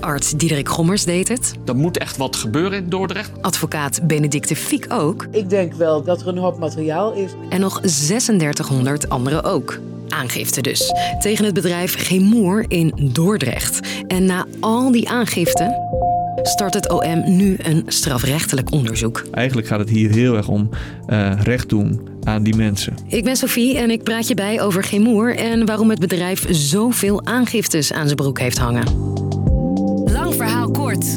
Arts Diederik Gommers deed het. Er moet echt wat gebeuren in Dordrecht. Advocaat Benedicte Fiek ook. Ik denk wel dat er een hoop materiaal is. En nog 3600 anderen ook. Aangifte dus. Tegen het bedrijf Gemoer in Dordrecht. En na al die aangiften start het OM nu een strafrechtelijk onderzoek. Eigenlijk gaat het hier heel erg om uh, recht doen aan die mensen. Ik ben Sophie en ik praat je bij over Gemoer en waarom het bedrijf zoveel aangiftes aan zijn broek heeft hangen. Verhaal kort.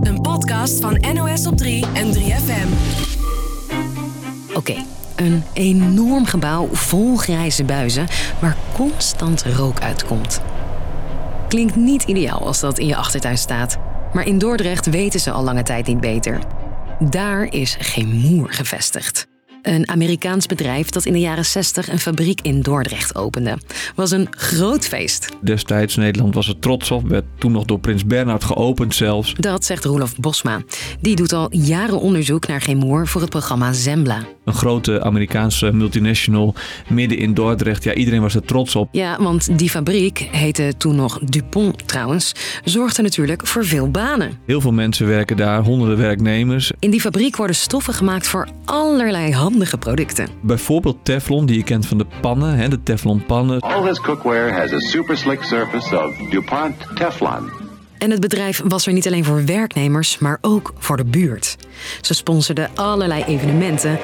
Een podcast van NOS op 3 en 3FM. Oké, een enorm gebouw vol grijze buizen waar constant rook uitkomt. Klinkt niet ideaal als dat in je achtertuin staat. Maar in Dordrecht weten ze al lange tijd niet beter. Daar is geen moer gevestigd. Een Amerikaans bedrijf dat in de jaren 60 een fabriek in Dordrecht opende. Was een groot feest. Destijds Nederland was er trots op, werd toen nog door prins Bernhard geopend zelfs. Dat zegt Roelof Bosma. Die doet al jaren onderzoek naar Gemoer voor het programma Zembla. Een grote Amerikaanse multinational midden in Dordrecht. Ja, iedereen was er trots op. Ja, want die fabriek heette toen nog Dupont trouwens. Zorgde natuurlijk voor veel banen. Heel veel mensen werken daar, honderden werknemers. In die fabriek worden stoffen gemaakt voor allerlei handige producten. Bijvoorbeeld Teflon, die je kent van de pannen, hè, de Teflon pannen. All his cookware has a super slick surface of DuPont Teflon. En het bedrijf was er niet alleen voor werknemers, maar ook voor de buurt. Ze sponsorden allerlei evenementen.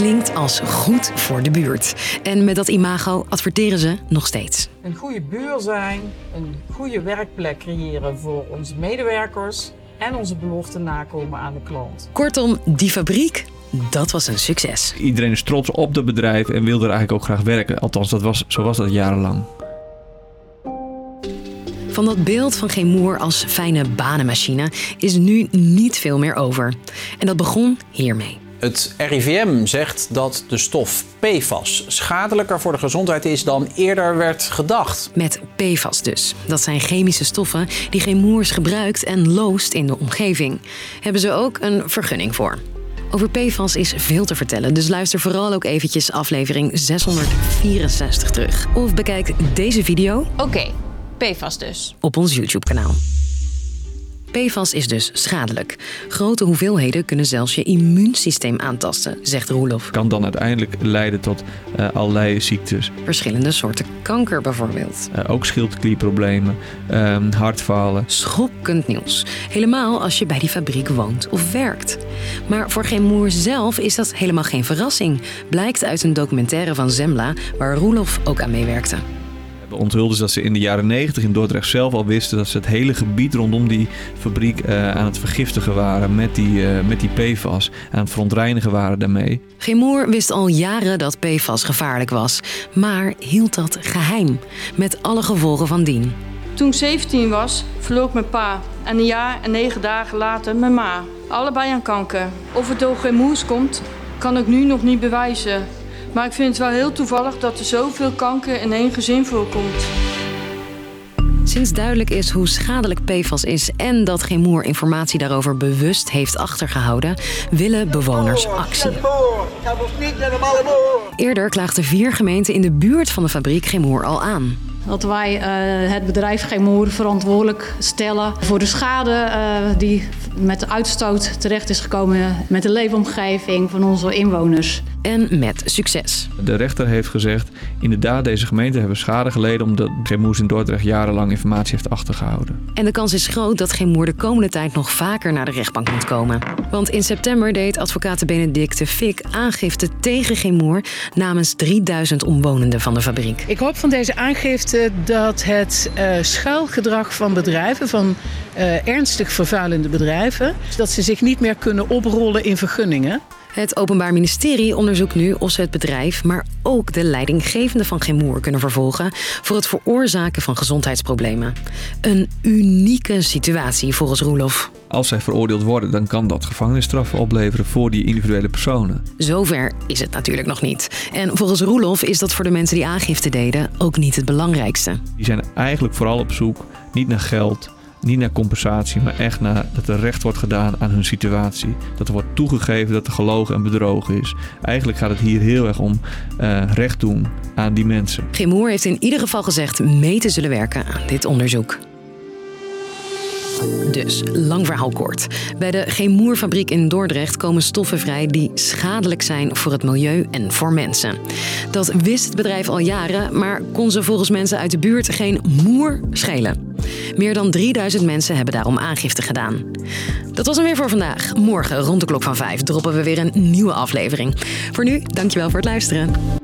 Klinkt als goed voor de buurt. En met dat imago adverteren ze nog steeds. Een goede buur zijn, een goede werkplek creëren voor onze medewerkers en onze beloften nakomen aan de klant. Kortom, die fabriek, dat was een succes. Iedereen is trots op het bedrijf en wilde er eigenlijk ook graag werken. Althans, dat was, zo was dat jarenlang. Van dat beeld van Gemoer als fijne banenmachine is nu niet veel meer over. En dat begon hiermee. Het RIVM zegt dat de stof PFAS schadelijker voor de gezondheid is dan eerder werd gedacht. Met PFAS dus. Dat zijn chemische stoffen die Gemoers gebruikt en loost in de omgeving. Hebben ze ook een vergunning voor. Over PFAS is veel te vertellen, dus luister vooral ook eventjes aflevering 664 terug. Of bekijk deze video. Oké, PFAS dus. Op ons YouTube-kanaal. PFAS is dus schadelijk. Grote hoeveelheden kunnen zelfs je immuunsysteem aantasten, zegt Roelof. Kan dan uiteindelijk leiden tot uh, allerlei ziektes. Verschillende soorten kanker bijvoorbeeld. Uh, ook schildklierproblemen, uh, hartfalen. Schokkend nieuws. Helemaal als je bij die fabriek woont of werkt. Maar voor geen moer zelf is dat helemaal geen verrassing. Blijkt uit een documentaire van Zembla waar Roelof ook aan meewerkte onthulden ze dat ze in de jaren 90 in Dordrecht zelf al wisten dat ze het hele gebied rondom die fabriek uh, aan het vergiftigen waren met die, uh, met die PFAS. Aan het verontreinigen waren daarmee. Gemoer wist al jaren dat PFAS gevaarlijk was, maar hield dat geheim. Met alle gevolgen van dien. Toen ik 17 was, verloor ik mijn pa. En een jaar en negen dagen later mijn ma. Allebei aan kanker. Of het door Gemoers komt, kan ik nu nog niet bewijzen. Maar ik vind het wel heel toevallig dat er zoveel kanker in één gezin voorkomt. Sinds duidelijk is hoe schadelijk PFAS is en dat geen moer informatie daarover bewust heeft achtergehouden, willen bewoners actie. Eerder klaagden vier gemeenten in de buurt van de fabriek Gemoer al aan. Dat wij uh, het bedrijf Gemoer verantwoordelijk stellen voor de schade uh, die met de uitstoot terecht is gekomen met de leefomgeving van onze inwoners. En met succes. De rechter heeft gezegd, inderdaad deze gemeente hebben schade geleden omdat Gemoers in Dordrecht jarenlang informatie heeft achtergehouden. En de kans is groot dat Gemoer de komende tijd nog vaker naar de rechtbank moet komen. Want in september deed advocaat Benedicte Fik aangifte tegen Gemoer namens 3000 omwonenden van de fabriek. Ik hoop van deze aangifte dat het uh, schuilgedrag van bedrijven, van uh, ernstig vervuilende bedrijven, dat ze zich niet meer kunnen oprollen in vergunningen. Het Openbaar Ministerie onderzoekt nu of ze het bedrijf, maar ook de leidinggevende van Gemoer kunnen vervolgen voor het veroorzaken van gezondheidsproblemen. Een unieke situatie volgens Roelof. Als zij veroordeeld worden, dan kan dat gevangenisstraffen opleveren voor die individuele personen. Zover is het natuurlijk nog niet. En volgens Roelof is dat voor de mensen die aangifte deden ook niet het belangrijkste. Die zijn eigenlijk vooral op zoek niet naar geld, niet naar compensatie, maar echt naar dat er recht wordt gedaan aan hun situatie. Dat er wordt toegegeven dat er gelogen en bedrogen is. Eigenlijk gaat het hier heel erg om uh, recht doen aan die mensen. Gemoer heeft in ieder geval gezegd mee te zullen werken aan dit onderzoek. Dus, lang verhaal kort. Bij de Chemoerfabriek in Dordrecht komen stoffen vrij die schadelijk zijn voor het milieu en voor mensen. Dat wist het bedrijf al jaren, maar kon ze volgens mensen uit de buurt geen moer schelen. Meer dan 3000 mensen hebben daarom aangifte gedaan. Dat was hem weer voor vandaag. Morgen rond de klok van 5 droppen we weer een nieuwe aflevering. Voor nu, dankjewel voor het luisteren.